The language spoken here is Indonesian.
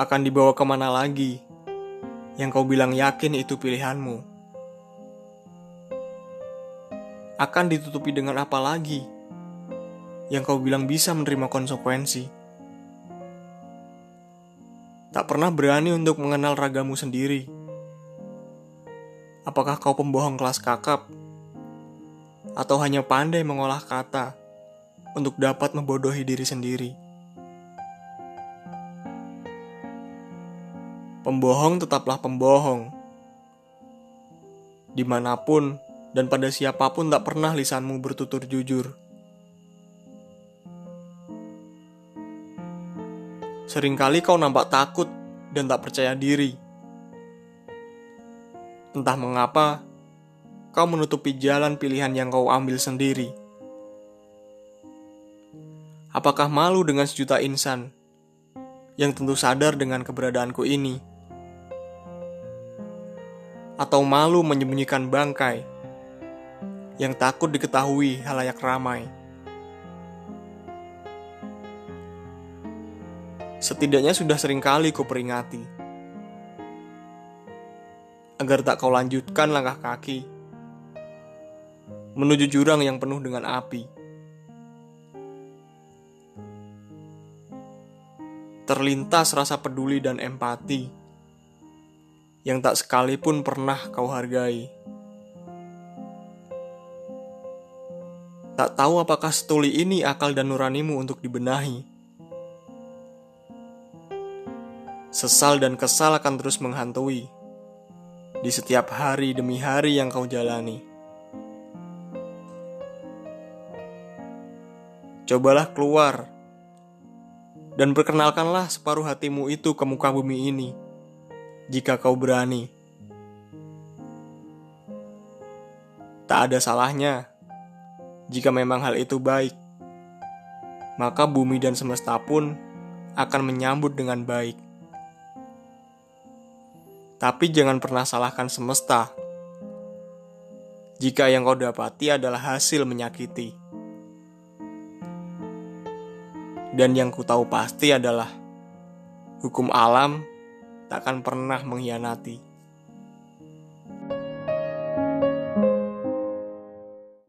akan dibawa ke mana lagi yang kau bilang yakin itu pilihanmu? Akan ditutupi dengan apa lagi yang kau bilang bisa menerima konsekuensi? Tak pernah berani untuk mengenal ragamu sendiri. Apakah kau pembohong kelas kakap? Atau hanya pandai mengolah kata untuk dapat membodohi diri sendiri? Pembohong tetaplah pembohong. Di mana pun dan pada siapa pun tak pernah lisanmu bertutur jujur. Seringkali kau nampak takut dan tak percaya diri. Entah mengapa, kau menutupi jalan pilihan yang kau ambil sendiri. Apakah malu dengan sejuta insan yang tentu sadar dengan keberadaanku ini? Atau malu menyembunyikan bangkai yang takut diketahui halayak ramai. Setidaknya sudah sering kali ku peringati agar tak kau lanjutkan langkah kaki menuju jurang yang penuh dengan api. Terlintas rasa peduli dan empati yang tak sekalipun pernah kau hargai. Tak tahu apakah setuli ini akal dan nuranimu untuk dibenahi. Sesal dan kesal akan terus menghantui di setiap hari demi hari yang kau jalani. Cobalah keluar dan perkenalkanlah separuh hatimu itu ke muka bumi ini jika kau berani. Tak ada salahnya jika memang hal itu baik, maka bumi dan semesta pun akan menyambut dengan baik. Tapi jangan pernah salahkan semesta jika yang kau dapati adalah hasil menyakiti. Dan yang ku tahu pasti adalah hukum alam takkan pernah mengkhianati.